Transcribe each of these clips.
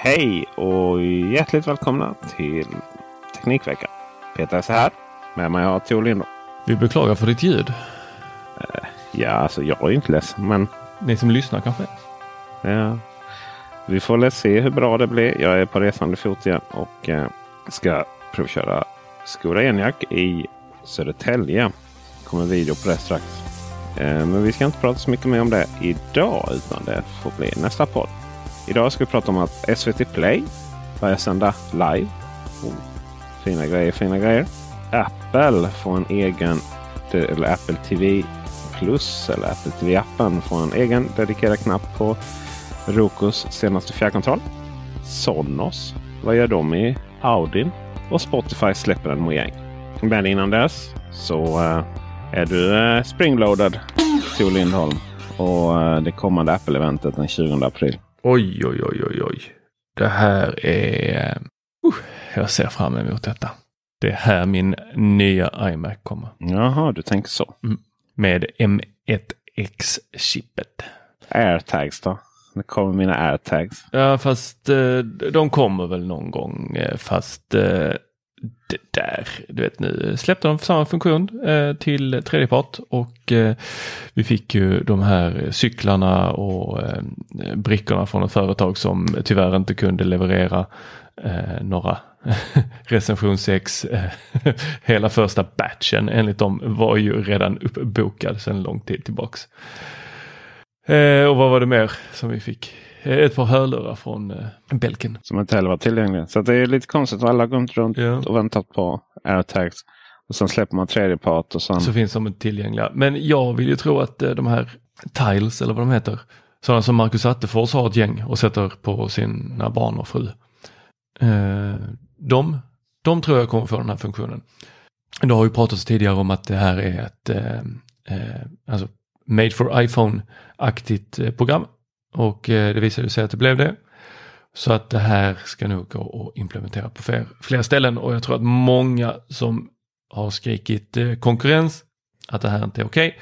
Hej och hjärtligt välkomna till Teknikveckan. Peter är här. Med mig har jag Tor Linder. Vi beklagar för ditt ljud. Ja, alltså jag är inte ledsen, men Ni som lyssnar kanske? ja, vi får väl se hur bra det blir. Jag är på resande fot igen och eh, ska provköra Skoda Enyaq i Södertälje. kommer video på det strax. Eh, men vi ska inte prata så mycket mer om det idag utan det får bli nästa podd. Idag ska vi prata om att SVT Play börjar sända live. Oh, fina grejer, fina grejer. Apple får en egen, eller Apple TV Plus eller Apple TV-appen får en egen dedikerad knapp på Rokos senaste fjärrkontroll. Sonos, vad gör de i Audin? Och Spotify släpper en mojäng. Men innan dess så eh, är du eh, uh, Tor Lindholm. Och eh, det kommande Apple-eventet den 20 april. Oj, oj, oj, oj, oj. Det här är... Uh, jag ser fram emot detta. Det är här min nya iMac kommer. Jaha, du tänker så. Med M1X-chippet. Airtags då? Det kommer mina airtags. Ja, fast eh, de kommer väl någon gång. eh, Fast eh, det där, du vet nu släppte de samma funktion eh, till tredjepart och eh, vi fick ju de här cyklarna och eh, brickorna från ett företag som tyvärr inte kunde leverera eh, några recension 6. Eh, hela första batchen enligt dem var ju redan uppbokad sedan lång tid tillbaks. Eh, och vad var det mer som vi fick? Eh, Ett par hörlurar från eh, Belken. Som inte heller var tillgängliga. Så det är lite konstigt. Alla har gått runt Ja. och väntat på airtags. Och sen släpper man tredjepart och sen... Så finns de inte tillgängliga. Men jag vill ju tro att eh, de här Tiles eller vad de heter. Sådana som Marcus Attefors har ett gäng och sätter på sina barn och fru. De, de tror jag kommer få den här funktionen. Det har ju pratats tidigare om att det här är ett alltså made for iPhone-aktigt program. Och eh, det visade sig att det blev det. Så att det här ska nog gå att implementera på fler, fler ställen och jag tror att många som har skrikit eh, konkurrens, att det här inte är okej,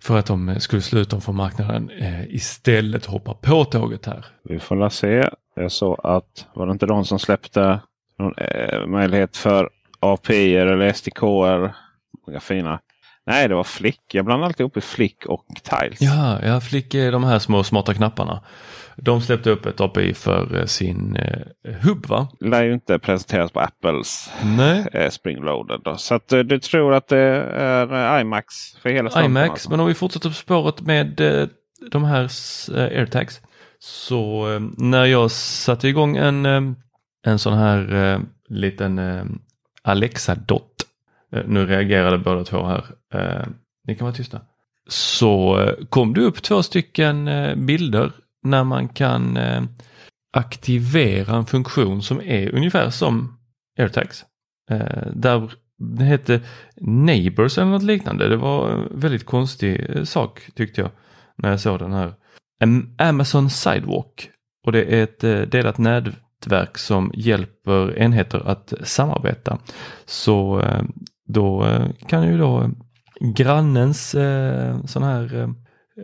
för att de eh, skulle slå ut dem från marknaden, eh, istället hoppa på tåget här. Vi får la se. Jag såg att var det inte de som släppte någon eh, möjlighet för API eller SDK? Många fina. Nej, det var Flick. Jag blandar alltid ihop i Flick och Tiles. Ja, jag fick eh, de här små smarta knapparna. De släppte upp ett API för eh, sin eh, hubb va? lär ju inte presenteras på Apples Nej, eh, Springloaded. Då. Så att, eh, du tror att det är eh, iMax för hela slanten? iMacs, alltså? men om vi fortsätter på spåret med eh, de här airtags. Så när jag satte igång en, en sån här liten Alexa-dot. Eh, nu reagerade båda två här. Eh, ni kan vara tysta. Så eh, kom det upp två stycken bilder när man kan aktivera en funktion som är ungefär som airtags. Där det hette Neighbors eller något liknande. Det var en väldigt konstig sak tyckte jag när jag såg den här. Amazon Sidewalk och det är ett delat nätverk som hjälper enheter att samarbeta. Så då eh, kan ju då grannens eh, sån här eh,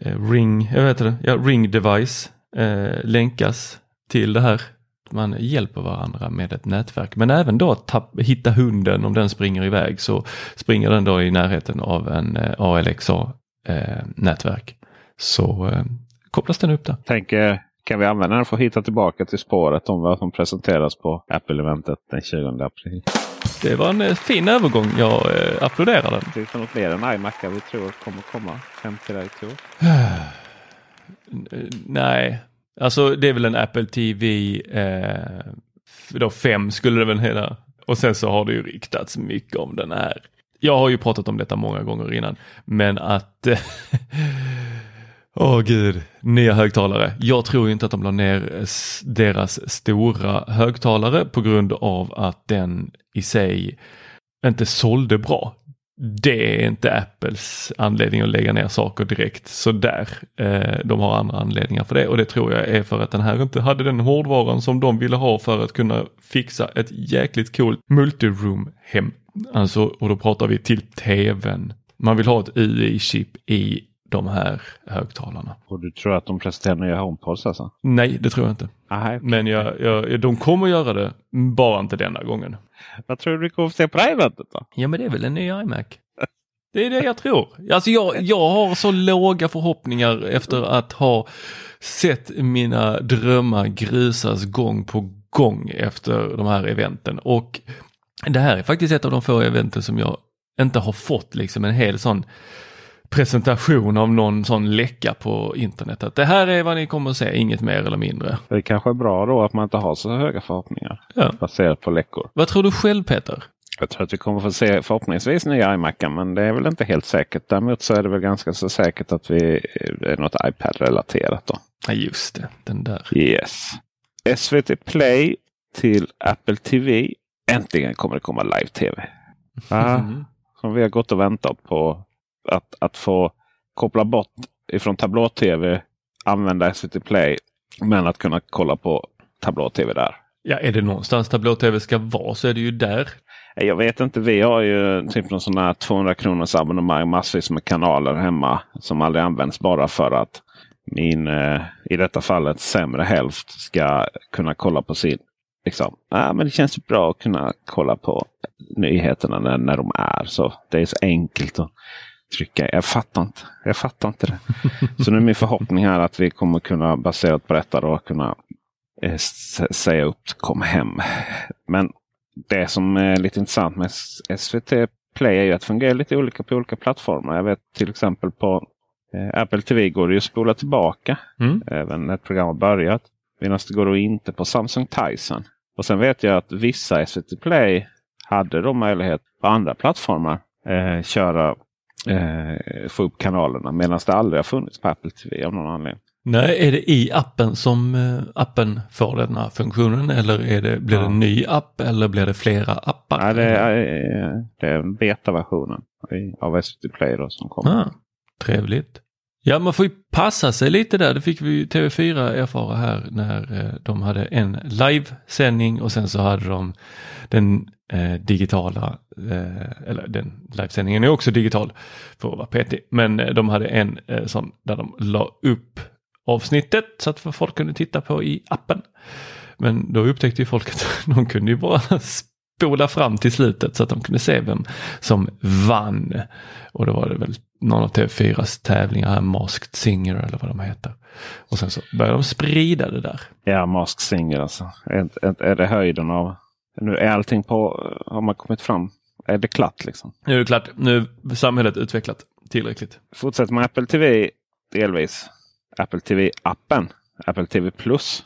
eh ring, eh, jag vet det, ja, ring device eh, länkas till det här. Man hjälper varandra med ett nätverk. Men även då att tapp, hitta hunden om den springer iväg så springer den då i närheten av en eh, ALXA eh, nätverk. Så eh, kopplas den upp där. Tänker, eh, kan vi använda den för att hitta tillbaka till spåret om vad som presenteras på Apple-eventet den 20 april? Det var en eh, fin övergång. Jag eh, applåderar den. Det är nog fler än iMacar vi tror kommer komma hem till dig. Eh, Nej, alltså det är väl en Apple TV eh, då 5 skulle det väl heta. Och sen så har det ju riktats mycket om den här. Jag har ju pratat om detta många gånger innan, men att Åh Åh gud, nya högtalare. Jag tror inte att de la ner eh, deras stora högtalare på grund av att den i sig inte sålde bra. Det är inte Apples anledning att lägga ner saker direkt sådär. Eh, de har andra anledningar för det och det tror jag är för att den här inte hade den hårdvaran som de ville ha för att kunna fixa ett jäkligt coolt multiroom hem. Alltså, och då pratar vi till tvn. Man vill ha ett UI-chip i de här högtalarna. Och du tror att de presenterar nya HomePods alltså? Nej, det tror jag inte. Aha, Men jag, jag, de kommer göra det, bara inte denna gången. Vad tror du vi kommer se på det här eventet då? Ja, men det är väl en ny iMac. Det är det jag tror. Alltså jag, jag har så låga förhoppningar efter att ha sett mina drömmar grusas gång på gång efter de här eventen. Och det här är faktiskt ett av de få eventen som jag inte har fått liksom en hel sån presentation av någon sån läcka på internet. Att det här är vad ni kommer att se, inget mer eller mindre. Det kanske är bra då att man inte har så höga förhoppningar Ja. baserat på läckor. Vad tror du själv Peter? Jag tror att vi kommer få se förhoppningsvis nya iMacar men det är väl inte helt säkert. Däremot så är det väl ganska så säkert att vi är något iPad-relaterat då. Ja just det, den där. Yes. SVT Play till Apple TV. Äntligen kommer det komma live-tv. Ah, Mm. som vi har gått och väntat på. Att, att få koppla bort ifrån tablå-tv, använda SVT Play, men att kunna kolla på tablå-tv där. Ja, är det någonstans tablå-tv ska vara så är det ju där. Jag vet inte, vi har ju typ någon sån här 200 kronors abonnemang massvis med kanaler hemma som aldrig används bara för att min, eh, i detta fallet, sämre hälft ska kunna kolla på sin Liksom, ah, men det känns bra att kunna kolla på nyheterna när, när de är så. Det är så enkelt att trycka. Jag fattar inte. Jag fattar inte det. så nu är min förhoppning här att vi kommer kunna baserat på detta då kunna eh, säga upp kom hem. Men det som är lite intressant med SVT Play är ju att det fungerar lite olika på olika plattformar. Jag vet till exempel på eh, Apple TV går det ju att spola tillbaka Mm. även när ett program har börjat. Medan det går då inte på Samsung Tyson. Och sen vet jag att vissa SVT Play hade då möjlighet på andra plattformar eh, köra eh, få upp kanalerna. Medan det aldrig har funnits på Apple TV av någon anledning. Nej, är det i appen som eh, appen får den här funktionen eller är det, blir det en ny app eller blir det flera appar? Nej, det, är, eh, det är betaversionen av SVT Play då som kommer. Ah, trevligt. Ja, man får ju passa sig lite där. Det fick vi ju TV4 erfara här när eh, de hade en livesändning och sen så hade de den eh, digitala, eh, eller den livesändningen är också digital för att vara petig, men eh, de hade en eh, sån där de la upp avsnittet så att folk kunde titta på i appen. Men då upptäckte ju folk att de kunde ju bara spola fram till slutet så att de kunde se vem som vann. Och då var det väl någon av TV4s tävlingar här, Masked Singer eller vad de heter. Och sen så började de sprida det där. Ja, Mask Singer alltså. Är, är, är det höjden av... Nu är allting på... Har man kommit fram? Är det klart liksom? Nu är det klart, nu är samhället utvecklat tillräckligt. Fortsätter med Apple TV delvis. Apple TV-appen. Apple TV Plus.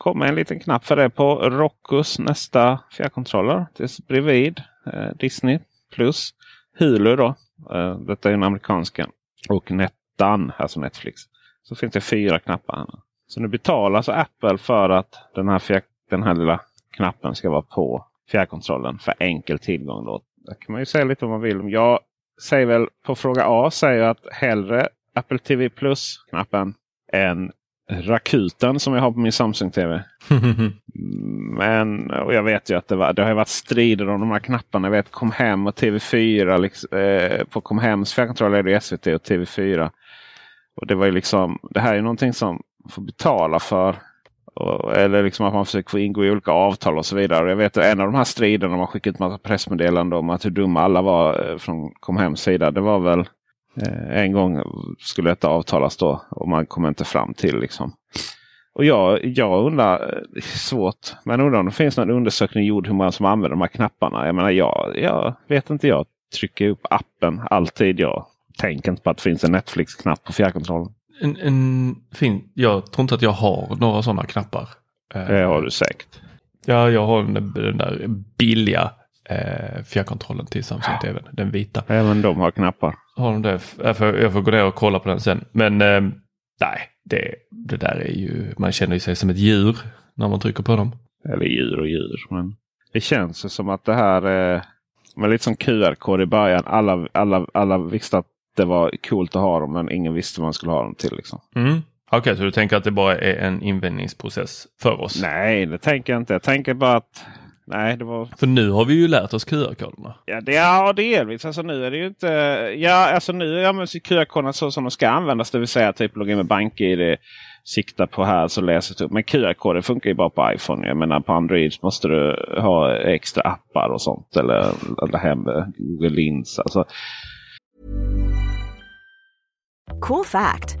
Mm. Kommer en liten knapp för det på Rockus nästa fjärrkontroller. Det är bredvid eh, Disney Plus. Hulu då. Eh, detta är den amerikanska. Och Nettan, alltså Netflix. Så finns det fyra knappar. Här. Så nu betalar så Apple för att den här, fjär, den här lilla knappen ska vara på fjärrkontrollen för enkel tillgång. Då. Där kan man ju säga lite vad man vill. Jag säger väl på fråga A säger jag att hellre Apple TV Plus-knappen än Rakuten som jag har på min Samsung TV. Men jag vet ju att det, var, det har varit strider om de här knapparna. Jag vet Kom Hem och TV4. Liksom, eh, på Kom Hems fjärrkontroll är det SVT och TV4. Och det var ju liksom, det här är någonting som man får betala för. Och, eller liksom att man försöker få ingå i olika avtal och så vidare. Och jag vet att en av de här striderna man skickade ut massa pressmeddelanden om att hur dumma alla var eh, från Comhems sida. Det var väl en gång skulle detta avtalas då och man kom inte fram till liksom. Och jag, jag undrar, eh, svårt, men undrar om det finns någon undersökning gjord hur många som använder de här knapparna. Jag menar, jag, jag vet inte. Jag trycker upp appen alltid. Jag tänker inte på att det finns en Netflix-knapp på fjärrkontrollen. En, en fin, jag tror inte att jag har några sådana knappar. Eh, Det har du säkert. Ja, jag har den, den där billiga eh, fjärrkontrollen till Samsung TV, den vita. Även de har knappar. Har de det? Jag får, jag får gå ner och kolla på den sen. Men eh, nej, det, det där är ju, man känner ju sig som ett djur när man trycker på dem. Eller djur och djur. Men det känns ju som att det här är men lite som QR-kod i början. Alla, alla, alla visste att det var coolt att ha dem men ingen visste vad man skulle ha dem till. Liksom. Mm. Okej, okay, så du tänker att det bara är en invändningsprocess för oss? Nej, det tänker jag inte. Jag tänker bara att Nej, det var... För nu har vi ju lärt oss QR-koderna. Ja, det, ja, delvis. Alltså nu är det ju inte... Ja, alltså nu används QR-koderna så som de ska användas. Det vill säga typ logga in med BankID. Sikta på här så läser det upp. Men QR-koder funkar ju bara på iPhone. Jag menar på Android måste du ha extra appar och sånt. Eller ladda hem Google Lins. Alltså, Cool fact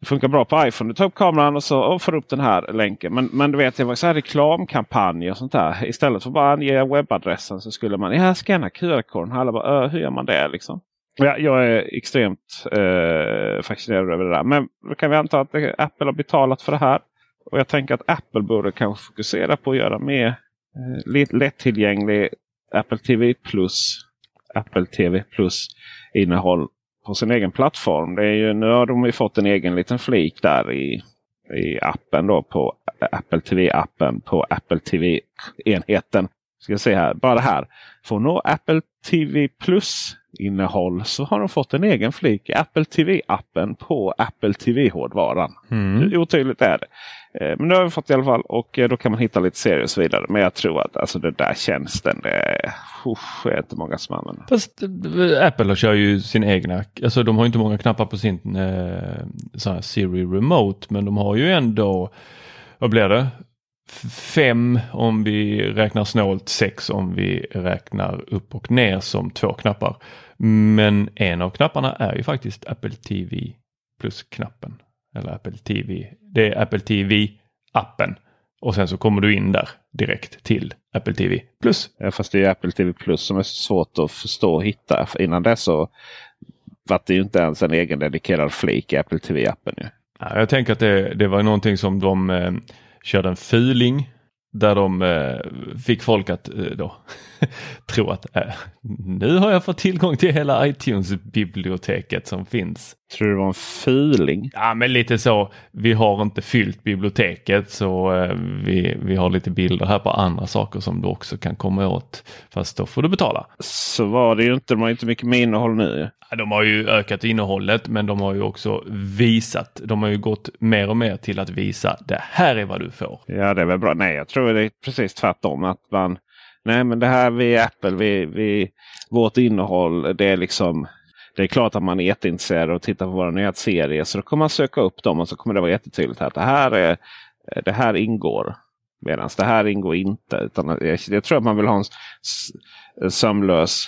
Det funkar bra på iPhone. Du tar upp kameran och så och får upp den här länken. Men, men du vet, det var så här reklamkampanjer och sånt där. Istället för att bara ange webbadressen så skulle man ja, scanna QR-koden. Alla bara, hur gör man det liksom? Ja, jag är extremt eh, fascinerad över det där. Men då kan vi anta att Apple har betalat för det här. Och jag tänker att Apple borde kanske fokusera på att göra mer eh, lättillgänglig Apple TV Plus Apple TV Plus innehåll på sin egen plattform. Det är ju, nu har de ju fått en egen liten flik där i, i appen då på Apple TV-appen på Apple TV-enheten. Ska se här, bara här. För att nå Apple TV Plus innehåll så har de fått en egen flik i Apple TV-appen på Apple TV-hårdvaran. Mm. Otydligt är det. Eh, men det har vi fått i alla fall och eh, då kan man hitta lite serier och så vidare. Men jag tror att alltså, det där tjänsten, det är, usch, är inte många som använder. Fast eh, Apple kör ju sin egna, alltså de har inte många knappar på sin eh, Siri Remote men de har ju ändå, vad blir det? Fem om vi räknar snålt, sex om vi räknar upp och ner som två knappar. Men en av knapparna är ju faktiskt Apple TV plus-knappen. Eller Apple TV. Det är Apple TV-appen. Och sen så kommer du in där direkt till Apple TV Plus. Ja, fast det är Apple TV Plus som är svårt att förstå och hitta. För innan dess så var det ju inte ens en egen dedikerad flik i Apple TV-appen. Ja, jag tänker att det, det var någonting som de eh, körde en fuling där de eh, fick folk att eh, då tro att eh, nu har jag fått tillgång till hela iTunes-biblioteket som finns. Tror du det var en fuling? Ja, men lite så. Vi har inte fyllt biblioteket så eh, vi, vi har lite bilder här på andra saker som du också kan komma åt. Fast då får du betala. Så var det ju inte. De har inte mycket med innehåll nu. De har ju ökat innehållet men de har ju också visat. De har ju gått mer och mer till att visa det här är vad du får. Ja, det är väl bra. Nej, jag tror det är precis tvärtom. Att man Nej, men det här vi Apple, vi, vi, vårt innehåll, det är liksom det är klart att man är jätteintresserad och tittar på våra nyhetsserie. Så då kommer man söka upp dem och så kommer det vara jättetydligt att det här, är, det här ingår. Medan det här ingår inte. Utan jag, jag tror att man vill ha en sömlös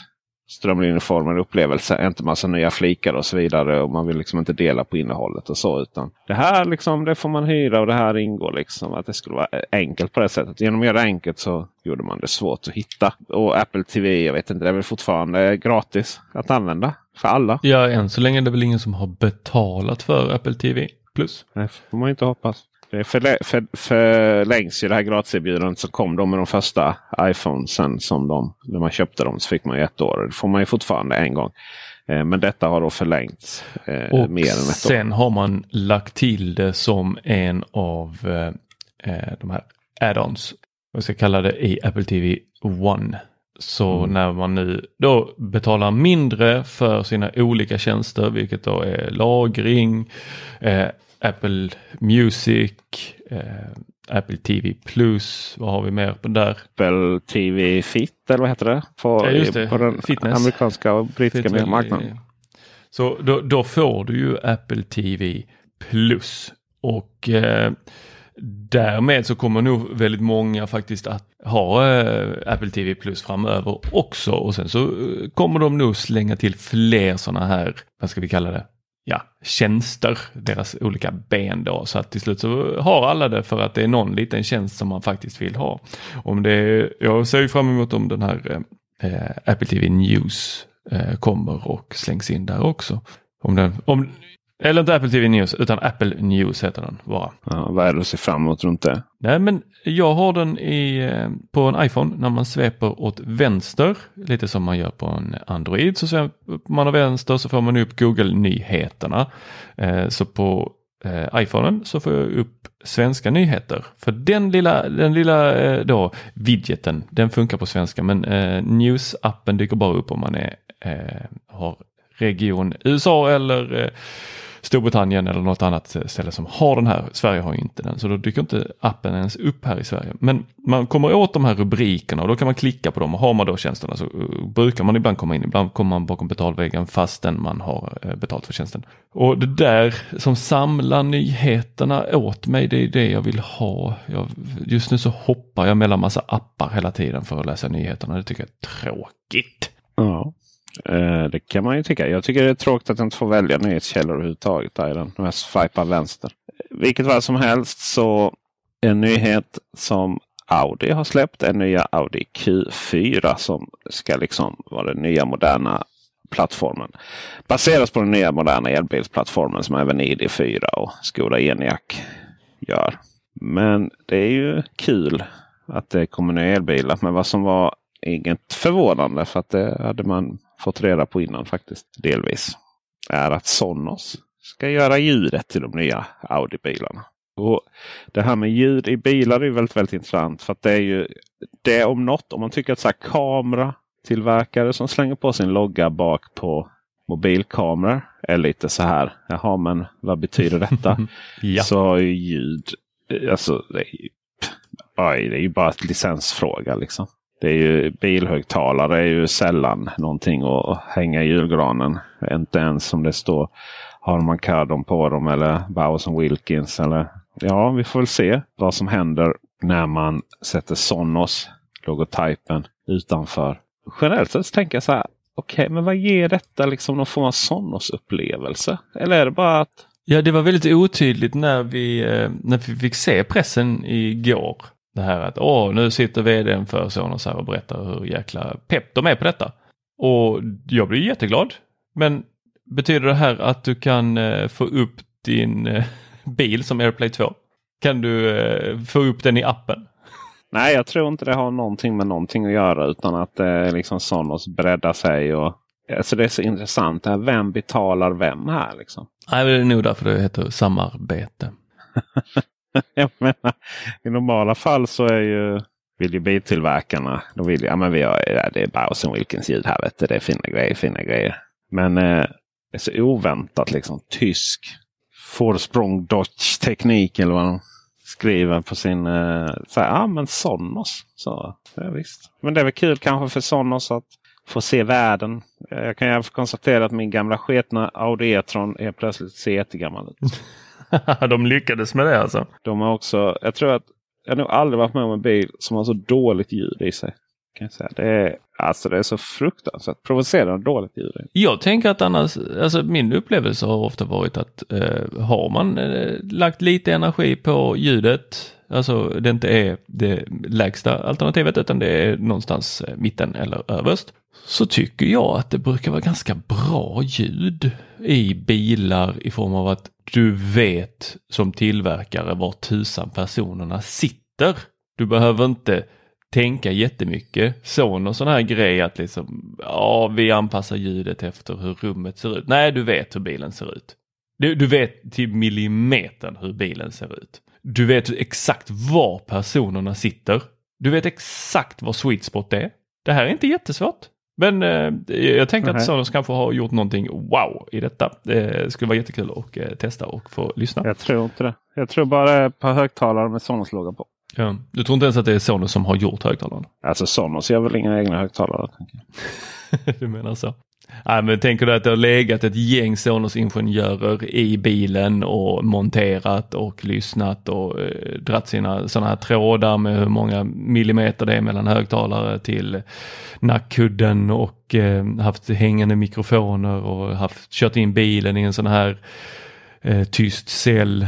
strömlinjeformad upplevelse. Inte massa nya flikar och så vidare. Och man vill liksom inte dela på innehållet och så. Utan det här liksom, det får man hyra och det här ingår. liksom Att det skulle vara enkelt på det sättet. Genom att göra det enkelt så gjorde man det svårt att hitta. Och Apple TV, jag vet inte, det är väl fortfarande gratis att använda för alla. Ja, än så länge är det väl ingen som har betalat för Apple TV Plus. Det får man inte hoppas. Det förlä för, förlängs ju det här gratiserbjudandet som kom de med de första iPhonesen som de, när man köpte dem så fick man ju ett år. Det får man ju fortfarande en gång. Eh, men detta har då förlängts eh, och mer än ett år. sen har man lagt till det som en av eh, eh de här add-ons. Jag ska kalla det i Apple TV One. Så Mm. när man nu då betalar mindre för sina olika tjänster, vilket då är lagring, eh, Apple Music, eh, Apple TV Plus, vad har vi mer på där? Apple TV Fit eller vad heter det? På, Ja, just det. på den Fitness. amerikanska och brittiska väl, marknaden. Så då, då får du ju Apple TV Plus och eh, därmed så kommer nog väldigt många faktiskt att ha eh, Apple TV Plus framöver också och sen så eh, kommer de nog slänga till fler sådana här, vad ska vi kalla det? Ja, tjänster, deras olika ben då. Så att till slut så har alla det för att det är någon liten tjänst som man faktiskt vill ha. Om det är, jag ser ju fram emot om den här eh, eh, Apple TV News eh, kommer och slängs in där också. Om den, om, eller inte Apple TV News utan Apple News heter den bara. Ja, vad är det att se fram emot runt det? Nej men jag har den i, eh, på en iPhone när man sveper åt vänster, lite som man gör på en Android. Så sveper man åt vänster så får man upp Google-nyheterna. Eh, Så på eh, iPhonen så får jag upp svenska nyheter. För den lilla, den lilla då, widgeten, den funkar på svenska men News-appen dyker bara upp om man är, har region USA eller Storbritannien eller något annat ställe som har den här. Sverige har ju inte den så då dyker inte appen ens upp här i Sverige. Men man kommer åt de här rubrikerna och då kan man klicka på dem och har man då tjänsterna så eh, brukar man ibland komma in. Ibland kommer man bakom betalväggen fastän man har eh, betalt för tjänsten. Och det där som samlar nyheterna åt mig det är det jag vill ha. Jag, just nu så hoppar jag mellan massa appar hela tiden för att läsa nyheterna. Det tycker jag är tråkigt. Ja, Eh, det kan man ju tycka. Jag tycker det är tråkigt att jag inte får välja nyhetskällor överhuvudtaget. Där den. Jag swipar vänster. Vilket var som helst så en nyhet som Audi har släppt är nya Audi Q4 som ska liksom vara den nya moderna plattformen. Baseras på den nya moderna elbilsplattformen som även ID4 och Skoda Eniac gör. Men det är ju kul att det kommer nya elbilar. Men vad som var inget förvånande för att det hade man fått reda på innan faktiskt delvis. Är att Sonos ska göra ljudet till de nya Audi-bilarna. Och Det här med ljud i bilar är väldigt, väldigt intressant. För det är ju det om något. Om man tycker att så här, kameratillverkare som slänger på sin logga bak på mobilkameror är lite så här. Jaha, men vad betyder detta? Ja. Så har ju ljud. Alltså, det är ju, oj, det är ju bara ett licensfråga liksom. Det är ju bilhögtalare är ju sällan någonting att hänga i julgranen. Inte ens om det står Harman Kardon på dem eller Bowers Wilkins. Eller, ja, vi får väl se vad som händer när man sätter Sonos logotypen utanför. Generellt sett så tänker jag så här. Okej, men vad ger detta liksom någon form av Sonos-upplevelse? Eller är det bara att Ja, det var väldigt otydligt när vi, eh, när vi fick se pressen igår. Det här att åh, nu sitter vdn för Sonos här och berättar hur jäkla pepp de är på detta. Och jag blir jätteglad. Men betyder det här att du kan eh, få upp din eh, bil som AirPlay 2? Kan du eh, få upp den i appen? Nej, jag tror inte det har någonting med någonting att göra. Utan att det är liksom Sonos breddar sig. Och, alltså det är så intressant. Det här, vem betalar vem här? Liksom. Nej, det är nog därför det heter samarbete. jag menar, I normala fall så är ju, vill ju biltillverkarna. De vill ju, ja, men vi har, ja, det är Bowers Wilkins ljud här. Vet du, det är fina grejer, fina grejer. Men eh, det är så oväntat liksom. Tysk Forsprung Dodge teknik eller vad de skriver på sin... Eh, så här, ja men Sonos. Så, ja, visst. Men det är väl kul kanske för Sonos att få se världen. Eh, jag kan ju konstatera att min gamla sketna Audi E-tron är plötsligt ser jättegammal ut. de lyckades med det alltså. De har också, jag tror att jag har nog aldrig varit med om en bil som har så dåligt ljud i sig. Kan jag säga. Det, är, alltså det är så fruktansvärt provocerande dåligt ljud. Jag tänker att annars, alltså min upplevelse har ofta varit att eh, har man eh, lagt lite energi på ljudet, alltså det inte är det lägsta alternativet utan det är någonstans eh, mitten eller överst, så tycker jag att det brukar vara ganska bra ljud i bilar i form av att du vet som tillverkare var tusan personerna sitter. Du behöver inte tänka jättemycket. Så någon sån här grej att liksom, ja, vi anpassar ljudet efter hur rummet ser ut. Nej, du vet hur bilen ser ut. Du, du vet till millimetern hur bilen ser ut. Du vet exakt var personerna sitter. Du vet exakt vad sweet spot är. Det här är inte jättesvårt. Men eh, jag tänker att Sonos kanske har gjort någonting wow i detta. Det skulle vara jättekul att eh, testa och få lyssna. Jag tror inte det. Jag tror bara ett par högtalare med Sonos-logga på. Ja. Du tror inte ens att det är Sonos som har gjort högtalarna? Alltså Sonos gör väl inga egna högtalare? du menar så? Nej, men tänker du att det har legat ett gäng Sonos-ingenjörer i bilen och monterat och lyssnat och eh, dratt sina sådana här trådar med hur många millimeter det är mellan högtalare till nackkudden och eh, haft hängande mikrofoner och haft kört in bilen i en sån här eh, tyst cell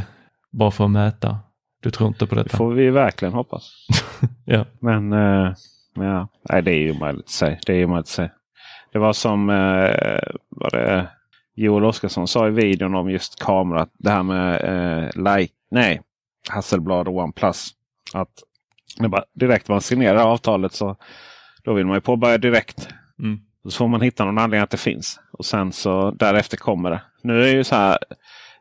bara för att mäta. Du tror inte på detta? Det får vi verkligen hoppas. ja. Men eh, ja, nej, det är ju omöjligt att säga. Det är omöjligt att säga. Det var som eh, var det Joel Oscarsson sa i videon om just kamera. Det här med eh, like, nej, Hasselblad och OnePlus. Att det bara, direkt man signerar avtalet så då vill man ju påbörja direkt. Mm. Så får man hitta någon anledning att det finns. Och sen så därefter kommer det. Nu är det ju så här.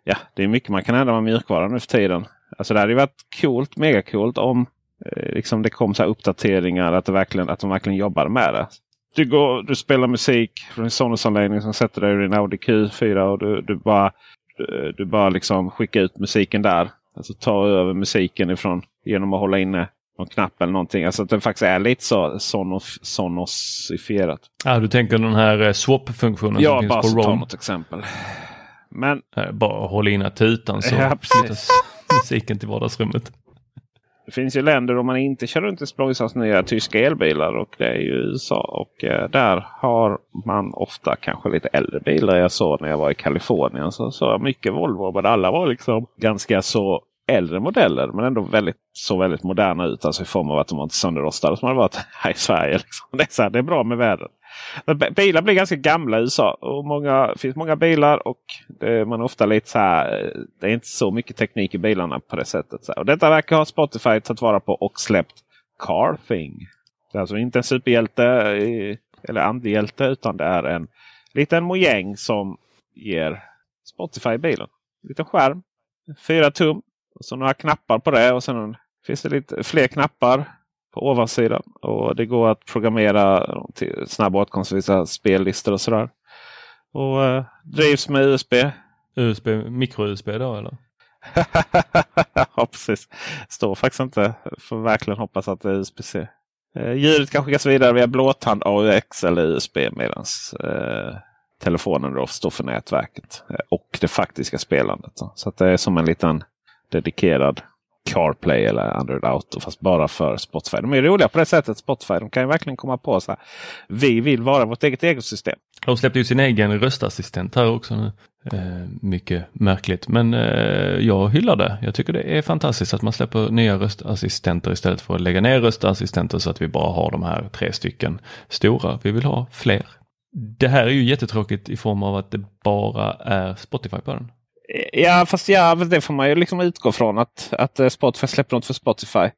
Ja, det är mycket man kan ändra med mjukvara nu för tiden. Alltså det hade ju varit coolt, megacoolt om eh, liksom det kom så uppdateringar. Att, det verkligen, att de verkligen jobbar med det. Du, går, du spelar musik från en Sonos-anläggning som sätter dig i din Audi Q4 och du, du bara, du, du, bara liksom skickar ut musiken där. Alltså ta över musiken ifrån genom att hålla inne någon knapp eller någonting. Alltså att det faktiskt är lite så sonos, sonosifierat. Ja, du tänker den här eh, swap-funktionen ja, som finns på Rome? Ja, bara ta något exempel. Men... Bara hålla inne tutan så ja, musiken till vardagsrummet. Det finns ju länder där man inte kör runt i Sploisans nya tyska elbilar och det är ju USA. Och eh, där har man ofta kanske lite äldre bilar. Jag såg när jag var i Kalifornien så såg jag mycket Volvo. Men alla var liksom ganska så äldre modeller men ändå väldigt, så väldigt moderna ut. Alltså i form av att de var inte sönderrostade som det varit här i Sverige. Liksom. Det, är så här, det är bra med vädret. Bilar blir ganska gamla i USA. Och många, det finns många bilar och det, man är ofta lite så här. Det är inte så mycket teknik i bilarna på det sättet. Så Och detta verkar ha Spotify tagit vara på och släppt CarThing. Det är alltså inte en superhjälte eller andehjälte utan det är en liten mojäng som ger Spotify bilen. En liten skärm. Fyra tum. Och så några knappar på det och sen finns det lite fler knappar på ovansidan. Och det går att programmera till snabba åtkomst vissa spellistor och sådär. Och eh, drivs med USB. USB, Micro-USB då eller? ja precis. Står faktiskt inte. Får verkligen hoppas att det är USB-C. Eh, ljudet kan skickas vidare via blåtand AUX eller USB medan eh, telefonen då står för nätverket. Eh, och det faktiska spelandet. Så det är som en liten dedikerad CarPlay eller Android Auto. Fast bara för Spotify. De är roliga på det sättet Spotify. De kan ju verkligen komma på så här. Vi vill vara vårt eget ekosystem. De släppte ju sin egen röstassistent här också nu. Eh, mycket märkligt men eh, jag hyllar det. Jag tycker det är fantastiskt att man släpper nya röstassistenter istället för att lägga ner röstassistenter så att vi bara har de här tre stycken stora. Vi vill ha fler. Det här är ju jättetråkigt i form av att det bara är Spotify på den. Ja, fast ja, det får man ju liksom utgå från att, att eh, Spotify släpper något för Spotify.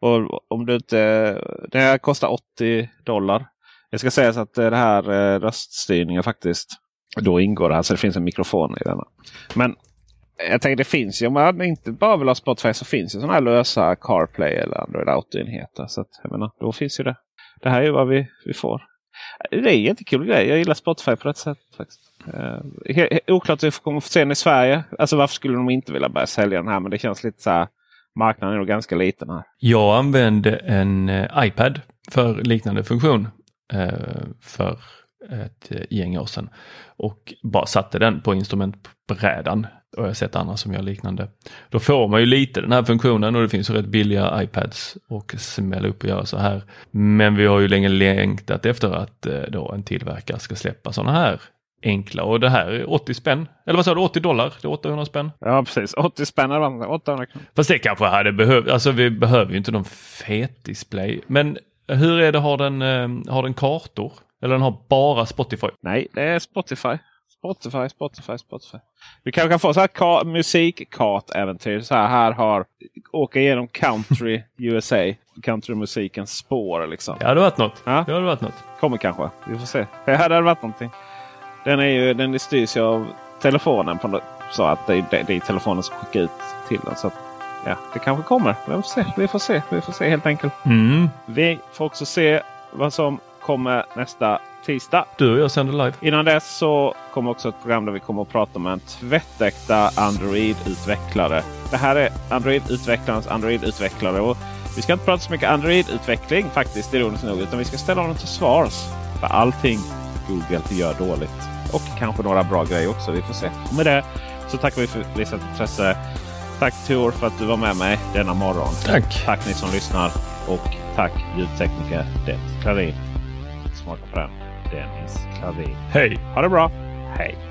Och om du inte, eh, det här kostar 80 dollar. Det ska sägas att eh, det här röststyrningen faktiskt då ingår det här. Så det finns en mikrofon i denna. Men jag tänker det finns ju, om man inte bara vill ha Spotify så finns ju sådana här lösa CarPlay eller Android Auto-enheter. Så att, jag menar, då finns ju det. Det här är ju vad vi, vi får. Det är en jättekul grej. Jag gillar Spotify på det sättet. faktiskt. Uh, oklart hur vi kommer få se den i Sverige. Alltså varför skulle de inte vilja börja sälja den här? Men det känns lite så här. Marknaden är nog ganska liten här. Jag använde en uh, iPad för liknande funktion uh, för ett gäng år sedan och bara satte den på instrumentbrädan. Och jag har sett andra som gör liknande. Då får man ju lite den här funktionen och det finns ju rätt billiga iPads och smälla upp och göra så här. Men vi har ju länge längtat efter att då en tillverkare ska släppa sådana här enkla och det här är 80 spänn. Eller vad sa du, 80 dollar? Det är 800 spänn. Ja precis, 80 spänn eller 800 kronor. Fast det kanske hade behövt, alltså vi behöver ju inte någon fet display. Men hur är det, har den, eh, har den kartor? Eller den har bara Spotify? Nej, det är Spotify. Spotify, Spotify, Spotify. Du kanske kan få så här musikkart-äventyr. Så här, här har åka igenom country USA. Countrymusikens spår liksom. Ja, det hade varit något. Ja. Det hade varit något. Kommer kanske. Vi får se. Det hade varit någonting. Den, är ju, den styrs ju av telefonen. På, så att det, det, det är telefonen som skickar ut till den. Så att, ja, det kanske kommer. Vi får se. Vi får se, Vi får se helt enkelt. Mm. Vi får också se vad som kommer nästa tisdag. Du och jag sänder live. Innan dess så kommer också ett program där vi kommer att prata med en tvättäkta Android-utvecklare. Det här är Android-utvecklarens Android-utvecklare. Och vi ska inte prata så mycket Android-utveckling faktiskt, ironiskt nog. Utan vi ska ställa honom till svars för allting Google gör dåligt. Och kanske några bra grejer också. Vi får se. Och med det så tackar vi för visat intresse. Tack Tor för att du var med mig denna morgon. Tack! Tack ni som lyssnar. Och tack ljudtekniker Det Klarin. Smaka på den. Dennis Klarin. Hej! Ha det bra. Hej!